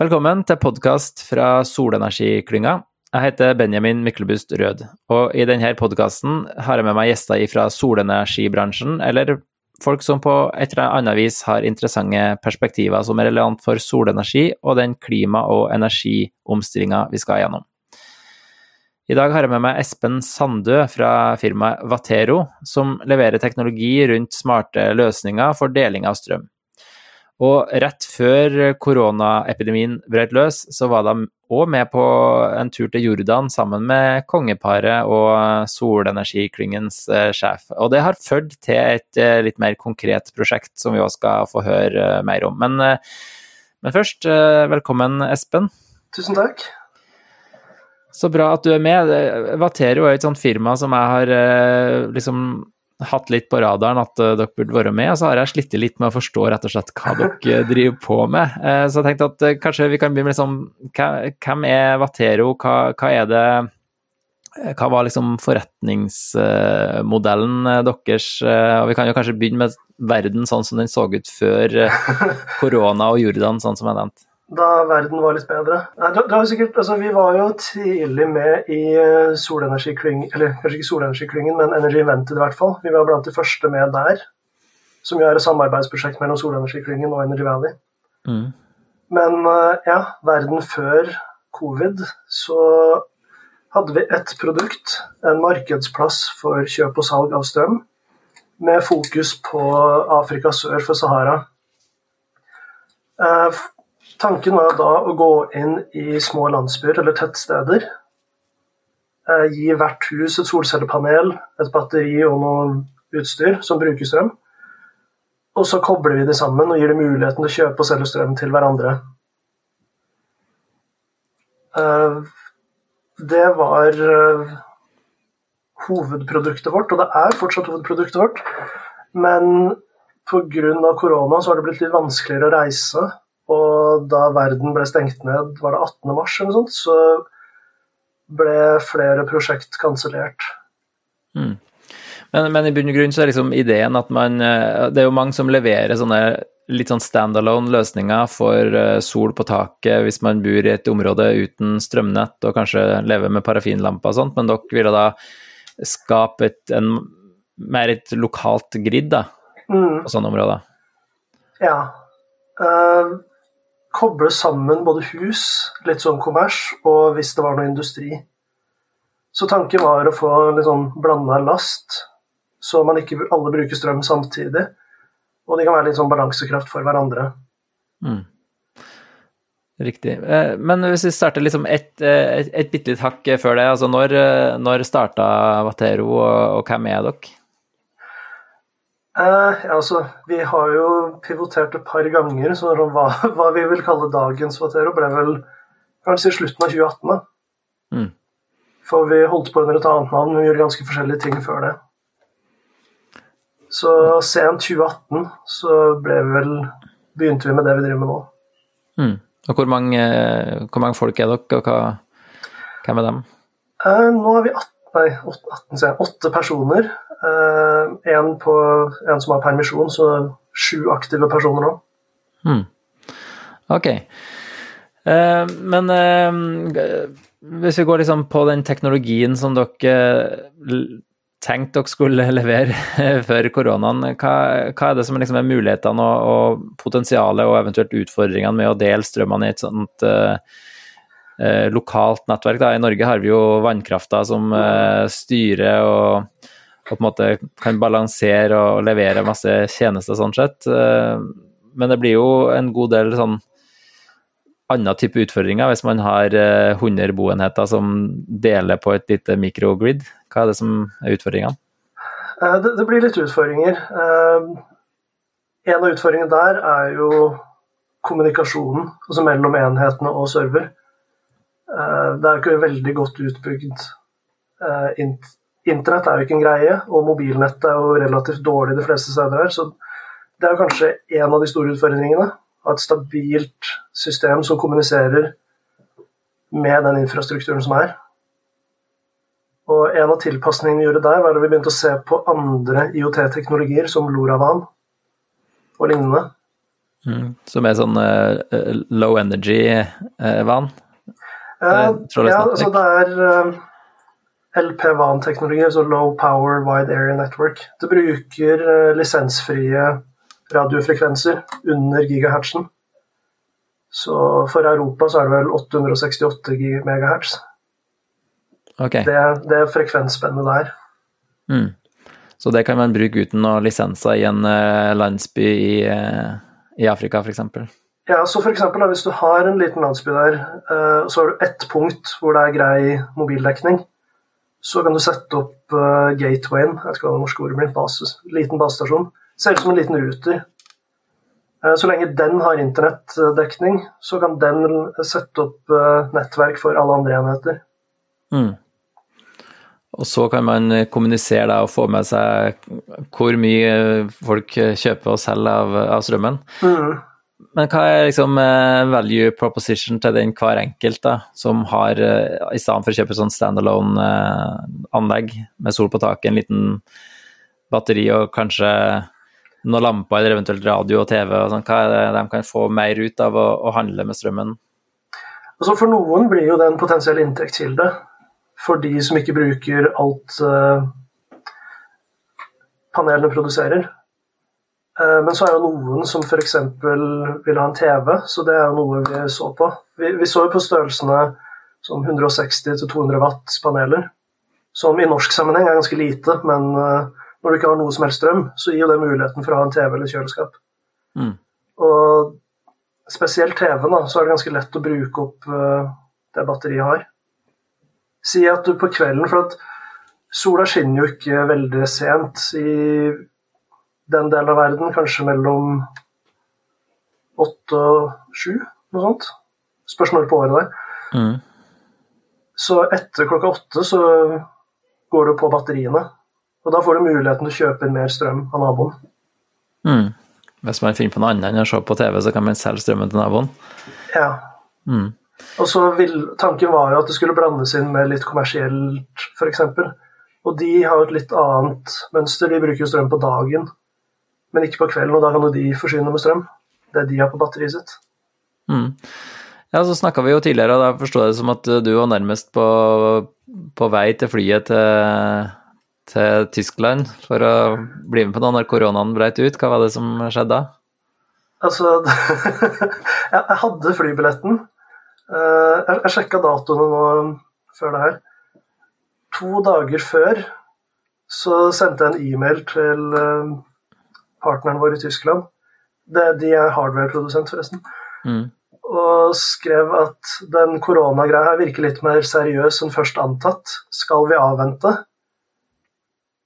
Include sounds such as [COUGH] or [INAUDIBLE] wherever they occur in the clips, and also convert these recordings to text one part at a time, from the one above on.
Velkommen til podkast fra Solenergiklynga. Jeg heter Benjamin Myklebust Rød, og i denne podkasten har jeg med meg gjester fra solenergibransjen, eller folk som på et eller annet vis har interessante perspektiver som er relevant for solenergi og den klima- og energiomstillinga vi skal gjennom. I dag har jeg med meg Espen Sandø fra firmaet Vatero, som leverer teknologi rundt smarte løsninger for deling av strøm. Og rett før koronaepidemien brøt løs, så var de òg med på en tur til Jordan sammen med kongeparet og Solenergiklyngens eh, sjef. Og det har ført til et eh, litt mer konkret prosjekt som vi òg skal få høre eh, mer om. Men, men først, velkommen Espen. Tusen takk. Så bra at du er med. Vatero er et sånt firma som jeg har liksom hatt litt på radaren at uh, dere burde være med, og så har jeg slitt litt med å forstå rett og slett hva dere driver på med. Uh, så jeg tenkte at kanskje vi kan begynne med liksom, hvem er Vatero, hva, hva, er det hva var liksom forretningsmodellen deres? Og vi kan jo kanskje begynne med verden sånn som den så ut før [LAUGHS] korona og Jordan, sånn som jeg nevnte da verden var litt bedre. Det, det var sikkert, altså, vi var jo tidlig med i eh, solenergiklyngen, eller kanskje ikke solenergiklyngen, men Energy Invented i hvert fall. Vi var blant de første med der, som jo er et samarbeidsprosjekt mellom solenergiklyngen og Energy Valley. Mm. Men eh, ja, verden før covid så hadde vi ett produkt, en markedsplass for kjøp og salg av strøm, med fokus på Afrika sør for Sahara. Tanken var da å gå inn i små landsbyer eller tettsteder. Eh, gi hvert hus et solcellepanel, et batteri og noe utstyr som bruker strøm. Og så kobler vi de sammen og gir dem muligheten til å kjøpe og selge strøm til hverandre. Eh, det var eh, hovedproduktet vårt, og det er fortsatt hovedproduktet vårt. Men pga. korona så har det blitt litt vanskeligere å reise og da verden ble stengt ned, var det 18. mars eller noe sånt, så ble flere prosjekt kansellert. Mm. Men, men, i bunn og grunn så er liksom ideen at man eh, Det er jo mange som leverer sånne litt sånn standalone løsninger for eh, sol på taket hvis man bor i et område uten strømnett og kanskje lever med parafinlamper og sånt, men dere ville da skape et, en, mer et lokalt grid da, mm. på sånne områder? Ja. Uh, koble sammen både hus, litt sånn kommers, og hvis det var noe industri. Så tanken var å få litt sånn blanda last, så man ikke alle bruker strøm samtidig. Og de kan være litt sånn balansekraft for hverandre. Mm. Riktig. Eh, men hvis vi starter liksom et, eh, et, et bitte litt hakk før det, altså når, eh, når starta Vatero, og, og hvem er dere? Eh, altså, vi har jo pivotert et par ganger, så hva, [LAUGHS] hva vi vil kalle dagens Vatero, ble vel kanskje i slutten av 2018. da. Mm. For vi holdt på under et annet navn, vi gjorde ganske forskjellige ting før det. Så sent 2018 så ble vi vel, begynte vi med det vi driver med nå. Mm. Og hvor mange, hvor mange, folk er dere, og hva, hvem er dem? Eh, nå er vi 18, nei, 18, 8 personer. Eh, en, på, en som har permisjon, så sju aktive personer nå. Hmm. Ok. Uh, men uh, hvis vi går liksom på den teknologien som dere tenkte dere skulle [LAUGHS] levere [LAUGHS] før koronaen, hva, hva, er det som liksom er mulighetene og, og, potensialet og eventuelt utfordringene med å dele strømmene i et sånt uh, lokalt nettverk? Da? I Norge har vi jo vannkrafta som styrer og og på en måte kan balansere og levere masse tjenester sånn sett. Eh, men det blir jo en god del sånn annen type utfordringer hvis man har 100 eh, boenheter som deler på et lite mikrogrid. Hva er det som er utfordringene? Eh, det, det blir litt utfordringer. En av utfordringene der er jo kommunikasjonen altså mellom enhetene og server. Det er jo ikke veldig godt utbygd Internett er jo ikke en greie, og mobilnettet er jo relativt dårlig de fleste steder her. Så det er jo kanskje en av de store utfordringene. Ha et stabilt system som kommuniserer med den infrastrukturen som er. Og en av tilpasningene vi gjorde der, var at vi begynte å se på andre IOT-teknologier, som Loravan og lignende. Mm. Som er sånn uh, low energy-van? Uh, ja, altså det er uh, LP-VAN-teknologi, altså Low Power Wide Area Network. Det bruker lisensfrie radiofrekvenser under gigahertzen. Så for Europa så er det vel 868 megahertz. Okay. Det, det, er frekvensspennet der. Mm. Så det kan man bruke uten noen lisenser i en uh, landsby i, uh, i Afrika, f.eks.? Ja, så for eksempel, hvis du har en liten landsby der, så har du ett punkt hvor det er grei mobildekning, så kan du sette opp gatewayen, jeg vet ikke hva det norske ordet blir, basis, liten basestasjon. Ser ut som en liten ruter. Så lenge den har internettdekning, så kan den sette opp nettverk for alle andre enheter. Mm. Og så kan man kommunisere da, og få med seg hvor mye folk kjøper og selger av, av strømmen. Mm. Men hva er liksom eh, value proposition til den hver enkelt da, som har, eh, i stedet for å kjøpe sånn standalone-anlegg eh, med sol på taket, en liten batteri og kanskje noen lamper eller eventuelt radio og TV, og sånn, hva er det de kan få mer ut av å, å handle med strømmen? Altså For noen blir jo det en potensiell inntektskilde for de som ikke bruker alt uh, panelene produserer. Uh, men så er det noen som f.eks. vil ha en TV, så det er jo noe vi så på. Vi, vi så jo på størrelsene som 160-200 watt paneler, som i norsk sammenheng er ganske lite, men uh, når du ikke har noe som helst strøm, så gir jo det muligheten for å ha en TV eller kjøleskap. Mm. Og spesielt TV-en, da, så er det ganske lett å bruke opp det batteriet har. Si at du på kvelden For at sola skinner jo ikke veldig sent i den delen av verden, kanskje mellom åtte og sju, noe sånt. Spørs når på året der. Mm. Så etter klokka åtte så går du på batteriene. Og da får du muligheten til å kjøpe inn mer strøm av naboen. Mm. Hvis man finner på noe annet enn å se på TV, så kan man selge strømmen til naboen? Ja. Mm. Og så vil, Tanken var jo at det skulle blandes inn med litt kommersielt, f.eks. Og de har jo et litt annet mønster. De bruker jo strøm på dagen, men ikke på kvelden. Og da kan jo de forsyne med strøm. Det de har på batteriet sitt. Mm. Ja, så snakka vi jo tidligere, og da forstår jeg det som at du var nærmest på, på vei til flyet til, til, Tyskland for å bli med på det når koronaen breit ut. Hva var det som skjedde da? Altså [LAUGHS] Jeg hadde flybilletten. Eh, jeg, sjekka datoene nå før det her. To dager før så sendte jeg en e-mail til eh, partneren vår i Tyskland. Det, de er hardware-produsent, forresten. Mm. Og skrev at den koronagreia her virker litt mer seriøs enn først antatt. Skal vi avvente?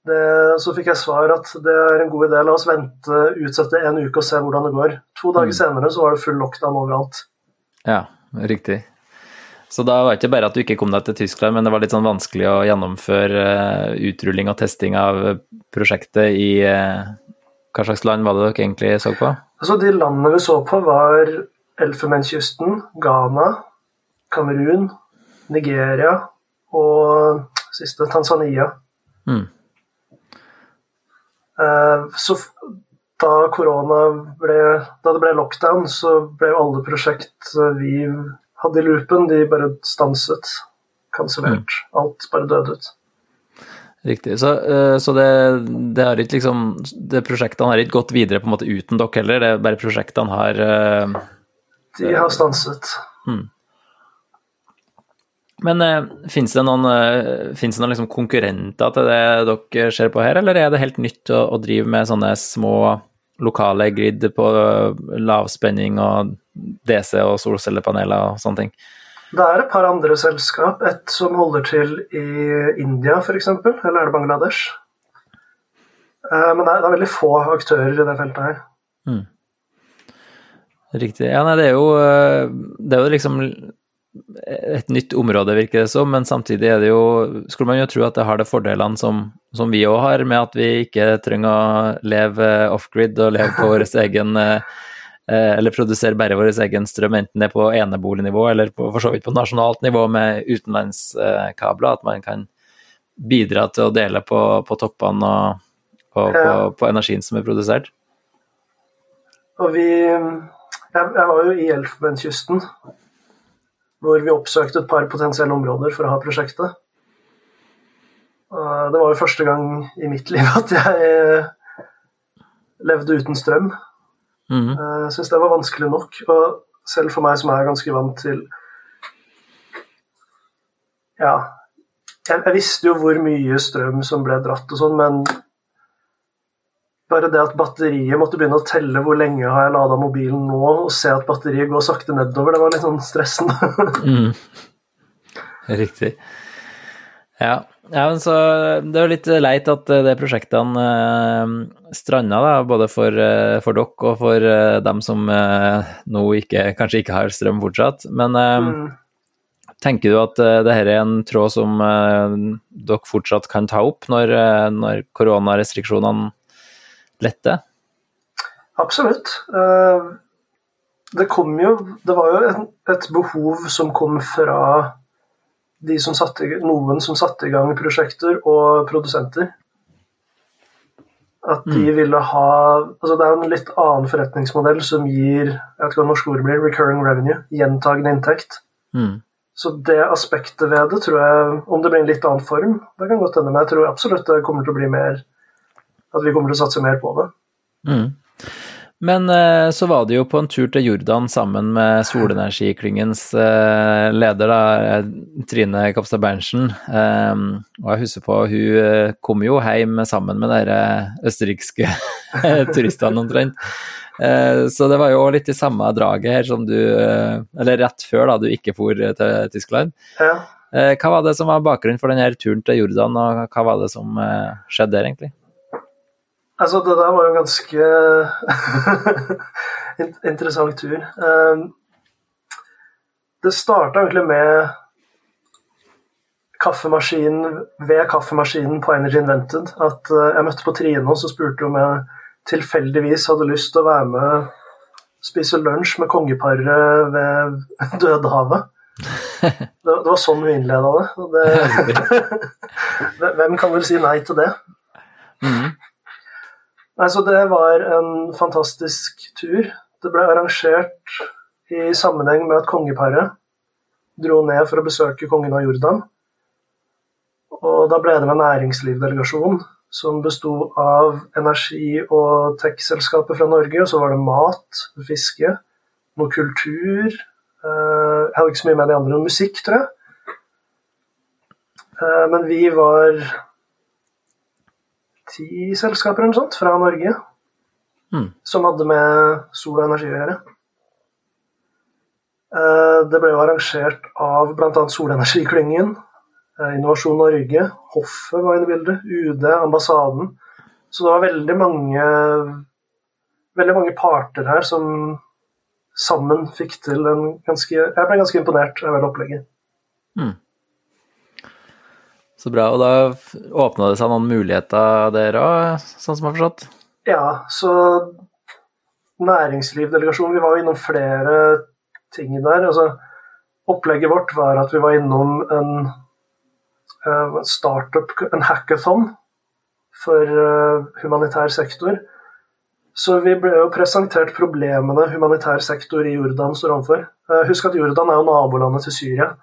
Det, så fikk jeg svar at det er en god idé, la oss vente, utsette en uke og se hvordan det går. To dager mm. senere så var det full lockdown overalt. Ja. Riktig. Så da var det ikke bare at du ikke kom deg til Tyskland, men det var litt sånn vanskelig å gjennomføre uh, utrulling og testing av prosjektet i uh, Hva slags land var det dere egentlig så på? Altså, de landene vi så på, var Elfenbenskysten, Ghana, Kamerun, Nigeria og siste Tanzania. Mm. Uh, så da korona ble Da det ble lockdown, så ble jo alle prosjekt vi hadde i loopen, de bare stanset. Kansellert. Mm. Alt bare døde ut. Riktig. Så, eh, så det, det, har ikke liksom det Prosjektene har ikke gått videre på en måte uten dere heller, det er bare prosjektene har uh, De har stanset. Hmm. Men uh, fins det noen, uh, det noen liksom konkurrenter til det dere ser på her, eller er det helt nytt å, å drive med sånne små lokale grid på lavspenning og DC og solcellepaneler og sånne ting? Det er et par andre selskap. Et som holder til i India f.eks., eller er det Bangladesh? Eh, men det er, det er, veldig få aktører i det feltet her. Mm. Riktig. Ja, nei, det er jo, eh, det er jo liksom et nytt område, virker det som, men samtidig er det jo Skulle man jo tro at det har de fordelene som, som vi òg har, med at vi ikke trenger å leve off-grid og leve på vår [LAUGHS] egen eh, Eller produserer bare vår egen strøm, enten det er på enebolignivå eller på, for så vidt på nasjonalt nivå med utenlandskabler. At man kan bidra til å dele på, på toppene og, og på, på energien som er produsert. Og vi jeg, jeg var jo i Elfenbenskysten, hvor vi oppsøkte et par potensielle områder for å ha prosjektet. Det var jo første gang i mitt liv at jeg levde uten strøm. Mm. Jeg syns det var vanskelig nok. Og selv for meg som er ganske vant til Ja, jeg, jeg visste jo hvor mye strøm som ble dratt og sånn, men bare det at batteriet måtte begynne å telle hvor lenge har jeg lada mobilen nå, og se at batteriet går sakte nedover, det var litt sånn stressende. [LAUGHS] mm. Riktig. Ja. Ja, men så Det er jo litt leit at det prosjektene eh, stranda, da, både for, eh, for dere og for eh, dem som eh, nå ikke, kanskje ikke har strøm fortsatt. Men eh, Mm. tenker du at eh, det her er en tråd som eh, dere fortsatt kan ta opp når, eh, når koronarestriksjonene letter? Absolutt. Eh, Det kom jo Det var jo et, et behov som kom fra de som satte, noen som satte i gang prosjekter, og produsenter. At de ville ha altså Det er en litt annen forretningsmodell som gir jeg vet ikke hva norsk ord blir, recurring revenue, gjentagende inntekt. Mm. Så det aspektet ved det tror jeg, om det blir en litt annen form, det kan godt hende, men jeg tror absolutt det kommer til å bli mer At vi kommer til å satse mer på det. Mm. Men eh, så var det jo på en tur til Jordan sammen med Solenergiklyngens eh, leder, da, eh, Trine Kapstad Berntsen. Eh, og jeg husker på, hun kom jo hjem sammen med de østerrikske [LAUGHS] turistene omtrent. Så det var jo litt i samme draget her som du Eller rett før da du ikke for til Tyskland. Ja. Hva var det som var bakgrunnen for denne turen til Jordan, og hva var det som skjedde der, egentlig? Altså, det der var jo en ganske [LAUGHS] interessant tur. Um, det starta egentlig med kaffemaskinen ved kaffemaskinen på Energy Invented. At uh, jeg møtte på Trine og så spurte om jeg tilfeldigvis hadde lyst til å være med spise lunsj med kongeparet ved [LAUGHS] Dødehavet. Det, det var sånn vi innleda det. det. [LAUGHS] Hvem kan vel si nei til det? Mhm. Nei, så Det var en fantastisk tur. Det ble arrangert i sammenheng med at kongeparet dro ned for å besøke kongen av Jordan. Og da ble det med næringslivdelegasjon som besto av energi- og tech-selskaper fra Norge. Og så var det mat, fiske, noe kultur eh, Jeg hadde ikke så mye med de andre. Musikk, tror jeg. Eh, Men vi var ti selskaper eller noe sånt fra Norge Mm. som hadde med sol og energi å gjøre. Eh, Det ble jo arrangert av bl.a. Solenergiklyngen, eh, Innovasjon Norge, hoffet var inne i bildet, UD, ambassaden. Så det var veldig mange, veldig mange parter her som sammen fikk til en ganske Jeg ble ganske imponert over opplegget. opplegget. Så bra. Og da åpna det seg noen muligheter der òg, sånn som jeg har forstått? Ja, så næringslivdelegasjonen, vi var jo innom flere ting der. Altså, opplegget vårt var at vi var innom en eh, startup, en hackathon for eh, humanitær sektor. Så vi ble jo presentert problemene humanitær sektor i Jordan står overfor. Eh, husk at Jordan er jo nabolandet til Syria,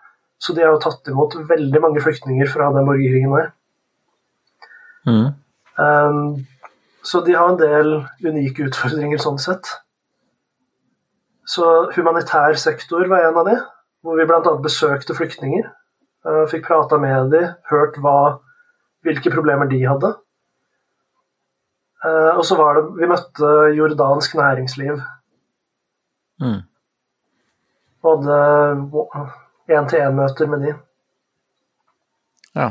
så de har jo tatt imot veldig mange flyktninger fra den borgerkrigen der. Mm. Um, så de har en del unike utfordringer sånn sett. Så humanitær sektor var en av de, hvor vi bl.a. besøkte flyktninger. uh, fikk prata med de, hørt hva, hvilke problemer de hadde. Uh, og så var det Vi møtte jordansk næringsliv Mm. Både én-til-én-møter med de. Ja.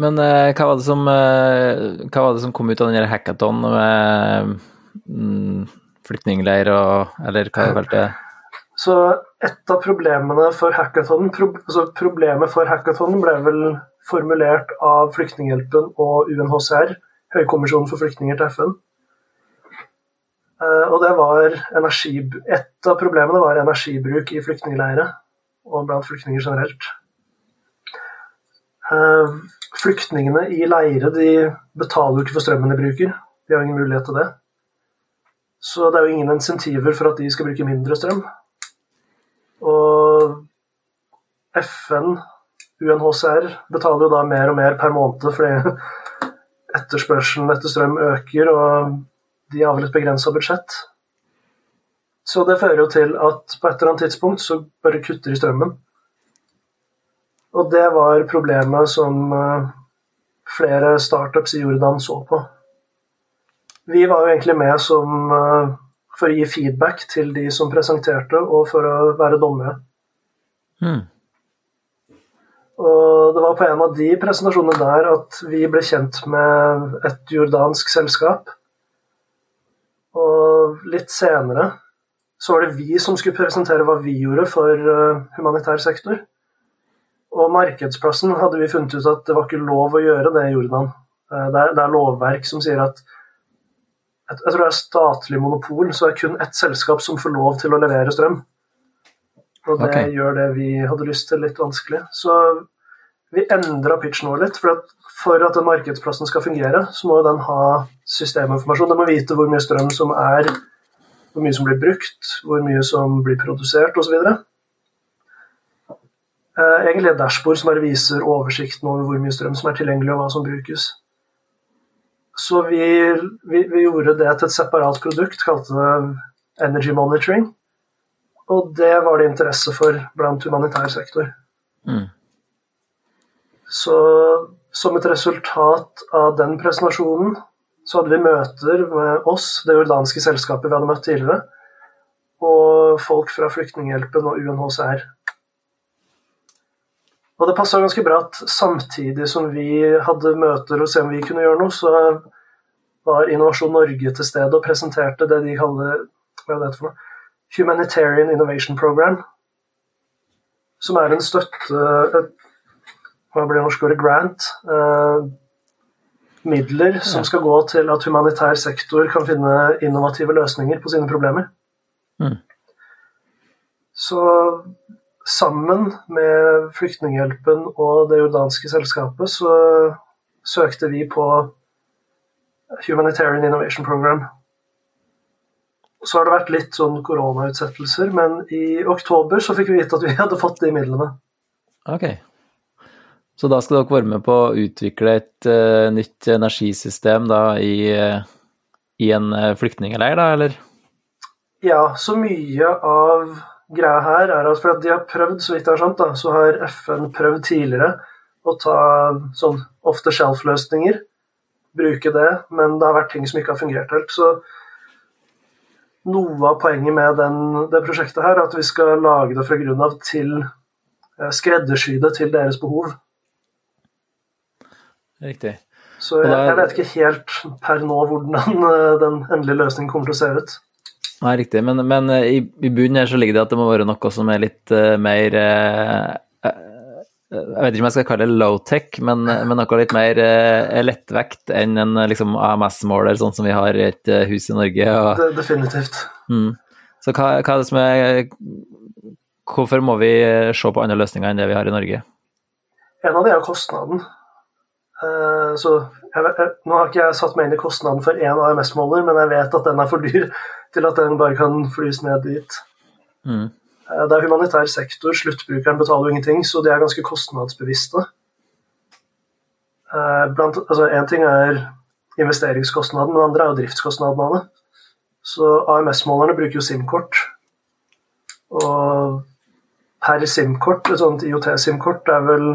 Men eh, hva, var det som, eh, hva var det som kom ut av den hackathon med mm, flyktningleir og Eller hva kalte det? Så et av problemene for hackathonen pro, altså Problemet for hackathon ble vel formulert av Flyktninghjelpen og UNHCR, Høykommisjonen for flyktninger til FN. Eh, og det var energi, Et av problemene var energibruk i flyktningleirer og blant flyktninger generelt. Eh, flyktningene i leire de betaler jo ikke for strømmen de bruker. De har ingen mulighet til det. Så det er jo ingen insentiver for at de skal bruke mindre strøm. Og FN, UNHCR, betaler jo da mer og mer per måned fordi [LAUGHS] etterspørselen etter strøm øker, og de har vel et begrensa budsjett. Så det fører jo til at på et eller annet tidspunkt så bare kutter de strømmen. Og det var problemet som eh, flere startups i Jordan så på. Vi var jo egentlig med som eh, for å gi feedback til de som presenterte, og for å være dommere. Mm. Og det var på en av de presentasjonene der at vi ble kjent med et jordansk selskap. Og litt senere så var det vi som skulle presentere hva vi gjorde for uh, humanitær sektor. Og markedsplassen hadde vi funnet ut at det var ikke lov å gjøre det i Jordan. Uh, det, er, det, er, lovverk som sier at jeg, jeg tror det er statlig monopol, så det er kun ett selskap som får lov til å levere strøm. Og det okay. gjør det vi hadde lyst til, litt vanskelig. Så vi endra pitchen vår litt. For at, for at den markedsplassen skal fungere, så må den ha systeminformasjon. Den må vite hvor mye strøm som er, hvor mye som blir brukt, hvor mye som blir produsert osv. Eh, egentlig et dashbord som bare viser oversikten over hvor mye strøm som er tilgjengelig, og hva som brukes. Så vi, vi, vi gjorde det til et separat produkt, kalte det Energy Monitoring. Og det var det interesse for blant humanitær sektor. Mm. Så som et resultat av den presentasjonen så hadde vi møter med oss, det jordanske selskapet vi hadde møtt tidligere, og folk fra Flyktninghjelpen og UNHCR. Og det passa ganske bra at samtidig som vi hadde møter og se om vi kunne gjøre noe, så var Innovasjon Norge til stede og presenterte det de kaller hva er det for noe? Humanitarian Innovation Program, som er en støtte et, Hva blir det norske ordet? Grant. Eh, midler som skal gå til at humanitær sektor kan finne innovative løsninger på sine problemer. Mm. Så sammen med Flyktninghjelpen og det jordanske selskapet så søkte vi på Humanitarian Innovation Program. Så har det vært litt sånn koronautsettelser, men i oktober så fikk vi vite at vi hadde fått de midlene. Ok. Så da skal dere være med på å utvikle et uh, nytt energisystem da i, uh, i en uh, flyktningleir, da, eller? Ja, så mye av greia her er at for de har prøvd, så vidt jeg har skjønt, da, så har FN prøvd tidligere å ta sånn ofte shelf-løsninger, bruke det, men det har vært ting som ikke har fungert helt. Så noe av poenget med den, det prosjektet her, at vi skal lage det fra grunn av til eh, skreddersy det til deres behov. Riktig. Så jeg, jeg, vet ikke helt per nå hvordan eh, den endelige løsningen kommer til å se ut. Nei, riktig, men, men eh, i, i, bunnen her så ligger det at det må være noe som er litt uh, mer uh, jeg vet ikke om jeg skal kalle det low-tech, men, men, noe litt mer uh, lettvekt enn en liksom, AMS-måler, sånn som vi har i et hus i Norge. Og, det, definitivt. Mm. Så hva, hva, er det som er Hvorfor må vi se på andre løsninger enn det vi har i Norge? En av det er kostnaden. Uh, så jeg, jeg, nå har ikke jeg satt meg inn i kostnaden for én AMS-måler, men jeg vet at den er for dyr til at den bare kan flys ned dit. Mm. Eh, det er humanitær sektor, sluttbrukeren betaler jo ingenting, så de er ganske kostnadsbevisste. Eh, blant, altså Én ting er investeringskostnaden, det andre er jo driftskostnaden av det. Så AMS-målerne bruker jo SIM-kort. Og per SIM-kort, et sånt IOT-SIM-kort, er vel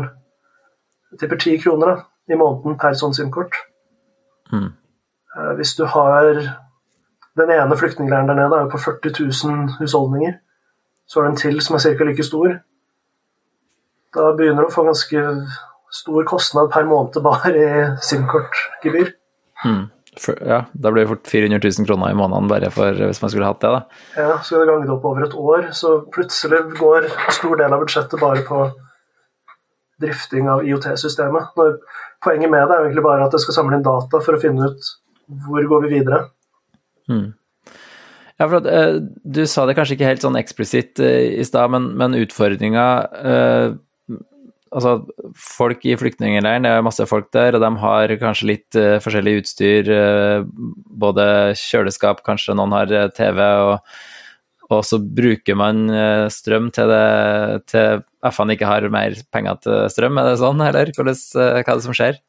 jeg tipper ti kroner da, i måneden per sånn SIM-kort. Mm. Eh, hvis du har Den ene flyktningleiren der nede er jo på 40 000 husholdninger. Så er det en til som er ca. like stor. Da begynner du å få ganske stor kostnad per måned bare i SIM-kortgebyr. Mm. Ja, da blir det fort 400 000 kroner i måneden bare for hvis man skulle hatt det, da. Ja, så skal det gange det opp over et år, så plutselig går en stor del av budsjettet bare på drifting av IOT-systemet. Poenget med det er egentlig bare at det skal samle inn data for å finne ut hvor går vi videre. Mm. Ja, for at, uh, Du sa det kanskje ikke helt sånn eksplisitt uh, i stad, men, men utfordringa uh, altså, folk i flyktningleiren, det er masse folk der, og de har kanskje litt forskjellig utstyr. Både kjøleskap, kanskje noen har TV, og, og så bruker man strøm til, det, til FN ikke har mer penger til strøm, er det sånn, eller Hvordan, hva er det som skjer?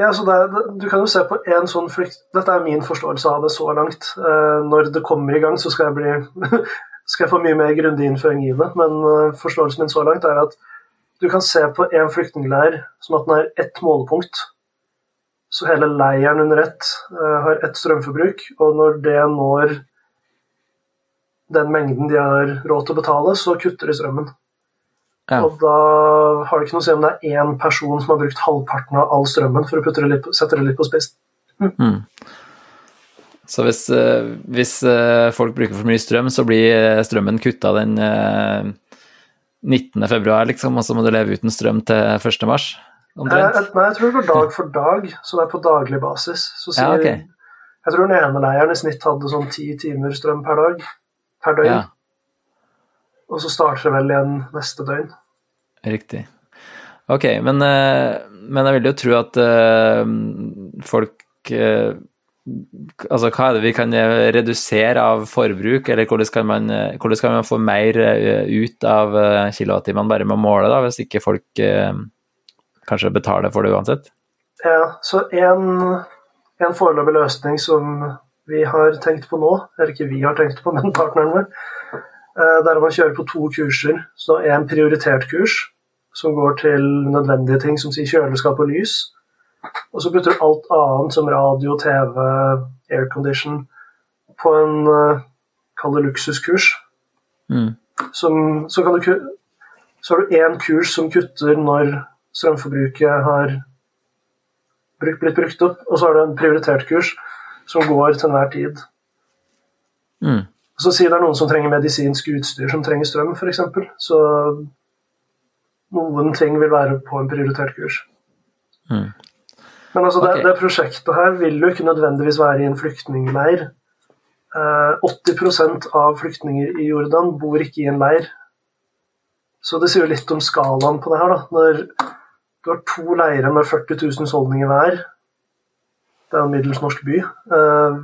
Ja, så det, Du kan jo se på en sånn flykt... Dette er min forståelse av det så langt. når det kommer i gang, så skal jeg bli [LAUGHS] skal jeg få mye mer grundig innføring i det, men uh, forståelsen min så langt er at du kan se på en flyktningleir som at den er ett målepunkt. Så hele leiren under ett har ett strømforbruk, og når det når den mengden de har råd til å betale, så kutter de strømmen. Ja. Og da har det ikke noe å si om det er én person som har brukt halvparten av all strømmen, for å det litt, sette det litt på spiss. Mm. Mm. Så hvis, eh, hvis, eh, folk bruker for mye strøm, så blir eh, strømmen kutta den 19. februar, liksom, og så må du leve uten strøm til 1. mars? Omtrent? Nei, jeg tror det går dag for dag, så det er på daglig basis. Så sier, ja, okay. Jeg tror den ene leiren i snitt hadde sånn ti timer strøm per dag. Per døgn. Ja. Og så starter det vel igjen neste døgn. Riktig. Ok, men, men jeg vil jo tro at folk Altså, hva er det vi kan eh, redusere av forbruk, eller hvordan kan man, eh, hvordan kan man få mer eh, ut av kilowattimene bare med å måle, da, hvis ikke folk eh, kanskje betaler for det uansett? Ja, så en, en foreløpig løsning som vi har tenkt på nå, eller ikke vi har tenkt på, men partneren vår, der man kjører på to kurser. Så en prioritert kurs som går til nødvendige ting som sier kjøleskap og lys. Og så putter du alt annet som radio, TV, aircondition på en uh, kall det luksuskurs. Mm. Som, så, kan du, så har du én kurs som kutter når strømforbruket har blitt brukt opp, og så har du en prioritert kurs som går til enhver tid. Mm. Så Si det er noen som trenger medisinsk utstyr som trenger strøm, f.eks. Så noen ting vil være på en prioritert kurs. Mm. Men altså, okay. det, det, prosjektet her vil jo ikke nødvendigvis være i en flyktningleir. Eh, 80% av flyktninger i Jordan bor ikke i en leir. Så det sier jo litt om skalaen på det her. da. Når du har to leirer med 40 000 husholdninger hver, det er en middels norsk by, eh,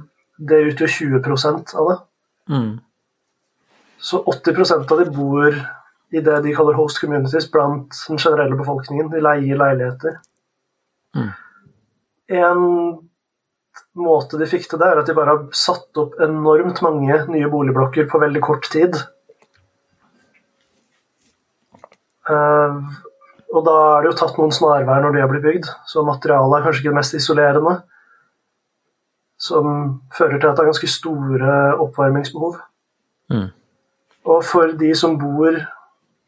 det utgjør 20 av det. Mm. Så 80% av de bor i det de kaller host communities blant den generelle befolkningen. De leier leiligheter. Mm. En måte de fikk til det, er at de bare har satt opp enormt mange nye boligblokker på veldig kort tid. Uh, og da er det jo tatt noen snarveier når de har blitt bygd, så materialet er kanskje ikke det mest isolerende. Som fører til at det er ganske store oppvarmingsbehov. Mm. Og for de som bor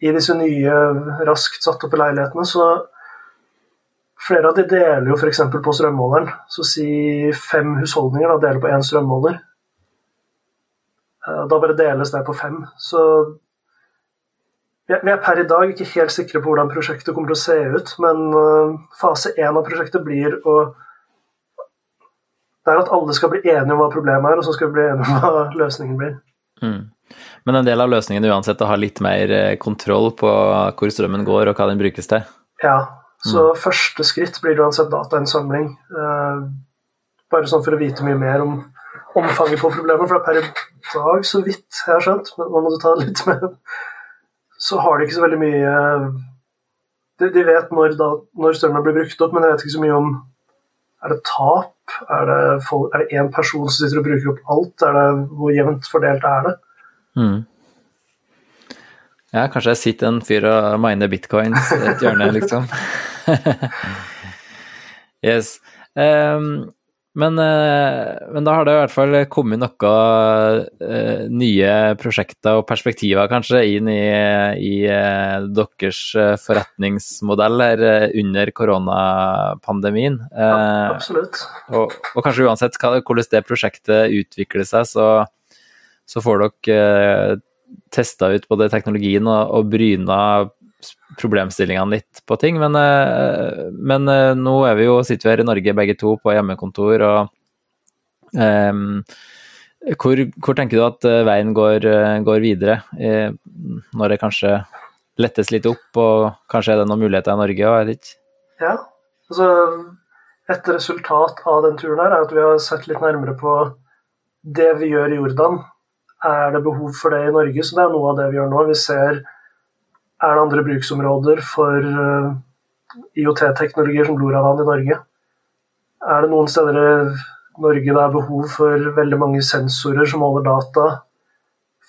i disse nye, raskt satt oppe leilighetene, så Flere av de deler jo f.eks. på strømmåleren. Så si fem husholdninger da, deler på én strømmåler. Eh, da bare deles det på fem. Så vi er per i dag ikke helt sikre på hvordan prosjektet kommer til å se ut, men eh, fase én av prosjektet blir å Det er at alle skal bli enige om hva problemet er, og så skal vi bli enige om hva [LAUGHS] løsningen blir. Mm. Men en del av løsningen uansett å ha litt mer eh, kontroll på hvor strømmen går og hva den brukes til? Ja, så mm. første skritt blir uansett datainnsamling. Eh, bare sånn for å vite mye mer om omfanget på problemet. For det er per i dag, så vidt jeg har skjønt, men nå må du ta det litt med Så har de ikke så veldig mye De, de vet når, da, når strømmen blir brukt opp, men jeg vet ikke så mye om Er det tap? Er det, folk, er det én person som sitter og bruker opp alt? Er det, hvor jevnt fordelt er det? Mm. Ja, kanskje jeg sitter en fyr og miner bitcoins i et hjørne, liksom. [LAUGHS] yes. Um, men, uh, men, da har det i hvert fall kommet noen uh, nye prosjekter og perspektiver kanskje inn i, i uh, deres forretningsmodell her under koronapandemien. Ja, absolutt. Og, og, kanskje uansett hvordan det prosjektet utvikler seg, så, så får dere testa ut både teknologien og, og bryna problemstillingene litt på ting. Men, eh, men eh, nå vi jo, sitter vi her i Norge begge to på hjemmekontor, og um, hvor, hvor, tenker du at veien går, går videre, når det kanskje lettes litt opp, og kanskje er det noen muligheter i Norge òg, jeg vet ikke. Ja, altså et resultat av den turen her er at vi har sett litt nærmere på det vi gjør i Jordan. Er det behov for det i Norge? Så det er noe av det vi gjør nå. Vi ser er det andre bruksområder for uh, IOT-teknologier som Loravan i Norge. Er det noen steder i Norge det er behov for veldig mange sensorer som holder data?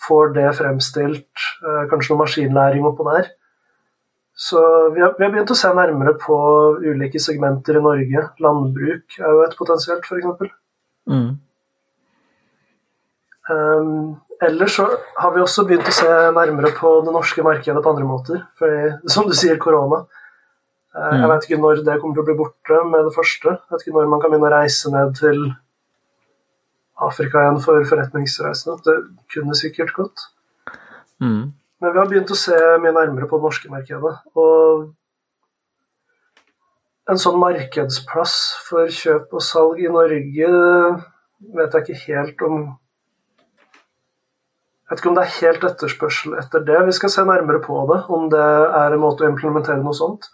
Får det fremstilt? Uh, kanskje noe maskinlæring oppå der? Så vi har, vi har, begynt å se nærmere på ulike segmenter i Norge. Landbruk er jo et potensielt, f.eks. Mm. Um, ellers så har vi også begynt å se nærmere på det norske markedet på andre måter. Fordi, [LAUGHS] som du sier, korona. Uh, mm. Jeg vet ikke når det kommer til å bli borte med det første. Jeg vet ikke når man kan begynne å reise ned til Afrika igjen for forretningsreisende. Det kunne sikkert gått. Mm. Men vi har begynt å se mye nærmere på det norske markedet. Og en sånn markedsplass for kjøp og salg i Norge vet jeg ikke helt om Jeg vet ikke om det er helt etterspørsel etter det. Vi skal se nærmere på det, om det er en måte å implementere noe sånt.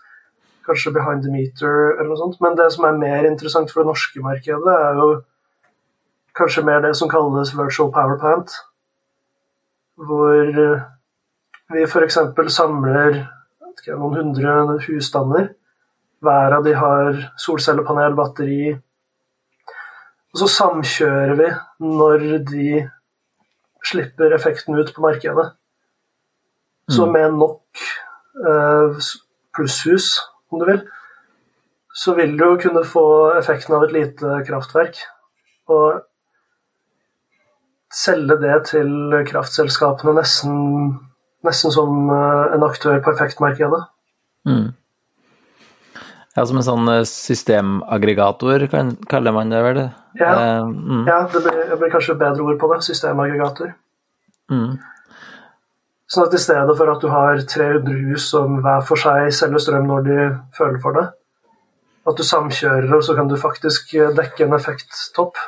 Kanskje behind the meter eller noe sånt. Men det som er mer interessant for det norske markedet, er jo kanskje mer det som kalles virtual power plant. Hvor vi f.eks. samler ikke, noen hundre husstander. Hver av de har solcellepanel, batteri. Og så samkjører vi når de slipper effekten ut på markedet. Så mm. med nok eh, plusshus, om du vil, så vil du jo kunne få effekten av et lite kraftverk. Og selge det til kraftselskapene nesten nesten som eh, en aktør på effektmarkedet. Mm. Ja, som en sånn eh, systemaggregator, kaller man det vel? Ja, uh, mm. ja det, blir, det, blir, kanskje bedre ord på det. Systemaggregator. Mm. Sånn at i stedet for at du har 300 hus som hver for seg selger strøm når de føler for det, at du samkjører, og så kan du faktisk dekke en effekttopp.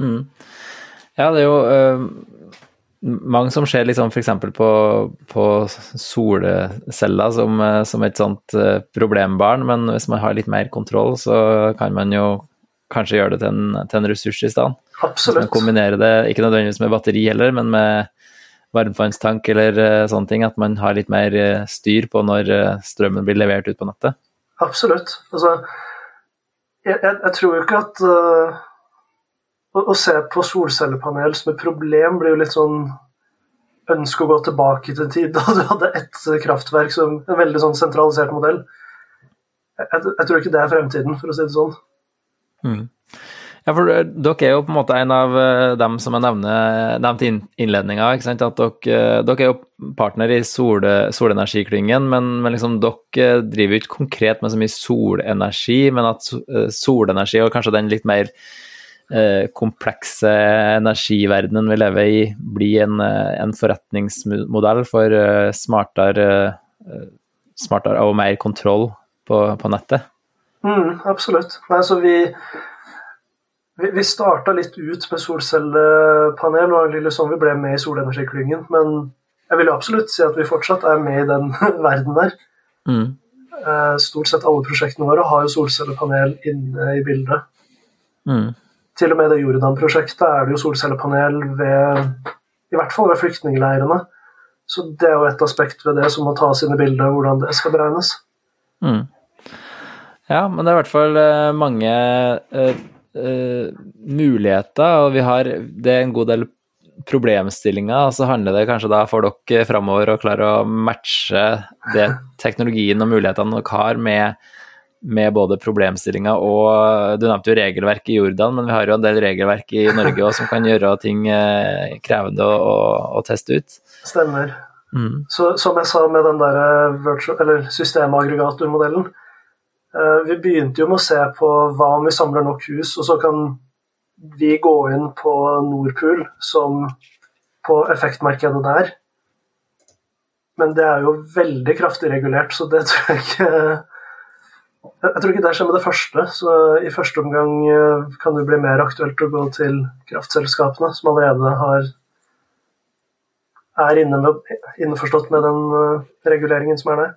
Mm. Ja, det er jo øh mange som ser liksom f.eks. på, på solceller som, eh, som, et sånt eh, problembarn, men hvis man har litt mer kontroll, så kan man jo kanskje gjøre det til en, til en ressurs i stedet. Absolutt. Kombinere det, ikke nødvendigvis med batteri heller, men med varmtvannstank eller uh, sånne ting. At man har litt mer uh, styr på når uh, strømmen blir levert ut på nettet. Absolutt. Altså, jeg, jeg, jeg tror jo ikke at å, se på solcellepanel som et problem blir jo litt sånn ønske å gå tilbake til en tid da du hadde ett kraftverk som en veldig sånn sentralisert modell. Jeg, jeg, tror ikke det er fremtiden, for å si det sånn. Mm. Ja, for eh, dere er jo på en måte en av eh, dem som jeg nevnte i innledninga. At dere, eh, dere, er jo partner i sol, solenergiklyngen, men, men liksom, dere driver jo ikke konkret med så mye solenergi, men at solenergi og kanskje den litt mer Eh, komplekse energiverdenen vi lever i, blir en, eh, en forretningsmodell for eh, smartere, smartere, og mer kontroll på, på nettet? Mm, absolutt. Nei, så vi, vi, vi starta litt ut med solcellepanel, og det sånn vi ble med i solenergiklyngen. Men jeg vil absolutt si at vi fortsatt er med i den [LAUGHS] verden der. Mm. Stort sett alle prosjektene våre har jo solcellepanel inne i bildet. Mm. Til og med det Jordan-prosjektet er det jo solcellepanel ved I hvert fall ved flyktningleirene. Så det er jo et aspekt ved det som må tas inn i bildet, hvordan det skal beregnes. Mm. Ja, men det er i hvert fall eh, mange uh, uh, muligheter, og vi har Det er en god del problemstillinger, og så handler det kanskje da for dere framover å klare å matche det teknologien og mulighetene dere har med med både problemstillinger og Du nevnte jo regelverk i Jordan, men vi har jo en del regelverk i Norge også, som kan gjøre ting krevende å, å, å teste ut. Stemmer. Mm. Så, som jeg sa med den der systemaggregatormodellen eh, Vi begynte jo med å se på hva om vi samler nok hus, og så kan vi gå inn på Nordpool som på effektmarkedet der. Men det er jo veldig kraftig regulert, så det [LAUGHS] tror jeg ikke jeg tror ikke det skjer med det første, så i første omgang eh, kan det bli mer aktuelt å gå til kraftselskapene, som allerede har er inne med, den uh, reguleringen som er der.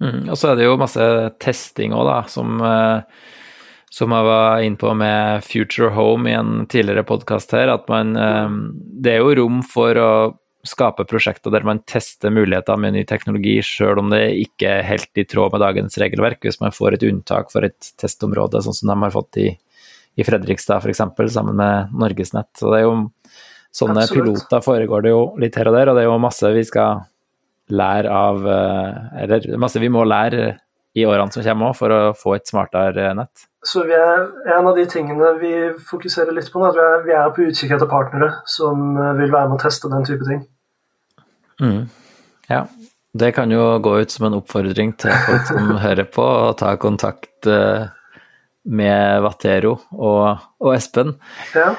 Mm, og så er det jo masse testing òg, da, som, uh, som jeg var inne på med Future Home i en tidligere podkast her, at man uh, Det er jo rom for å skape prosjekter der man tester muligheter med ny teknologi, sjøl om det ikke er helt i tråd med dagens regelverk, hvis man får et unntak for et testområde, sånn som de har fått i, i Fredrikstad f.eks., sammen med Norgesnett. Så det er jo sånne Absolutt. piloter foregår det jo litt her og der, og det er jo masse vi skal lære av eh, Eller masse vi må lære i årene som kommer òg, for å få et smartere nett. Så er, En av de tingene vi fokuserer litt på, er at vi er, på utkikk etter partnere som eh, vil være med å teste den type ting. Mm. Ja, det kan jo gå ut som en oppfordring til folk som [LAUGHS] hører på, å ta kontakt eh, med Vatero og, og Espen. Ja.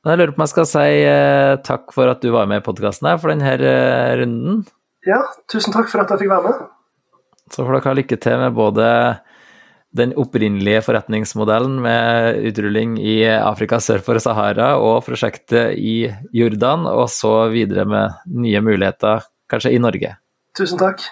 Jeg lurer på om jeg skal si eh, takk for at du var med i podkasten for denne runden. Ja, tusen takk for at jeg fikk være med. Så får dere ha lykke til med både den opprinnelige forretningsmodellen med utrulling i Afrika sør for Sahara og prosjektet i Jordan, og så videre med nye muligheter, kanskje i Norge. Tusen takk.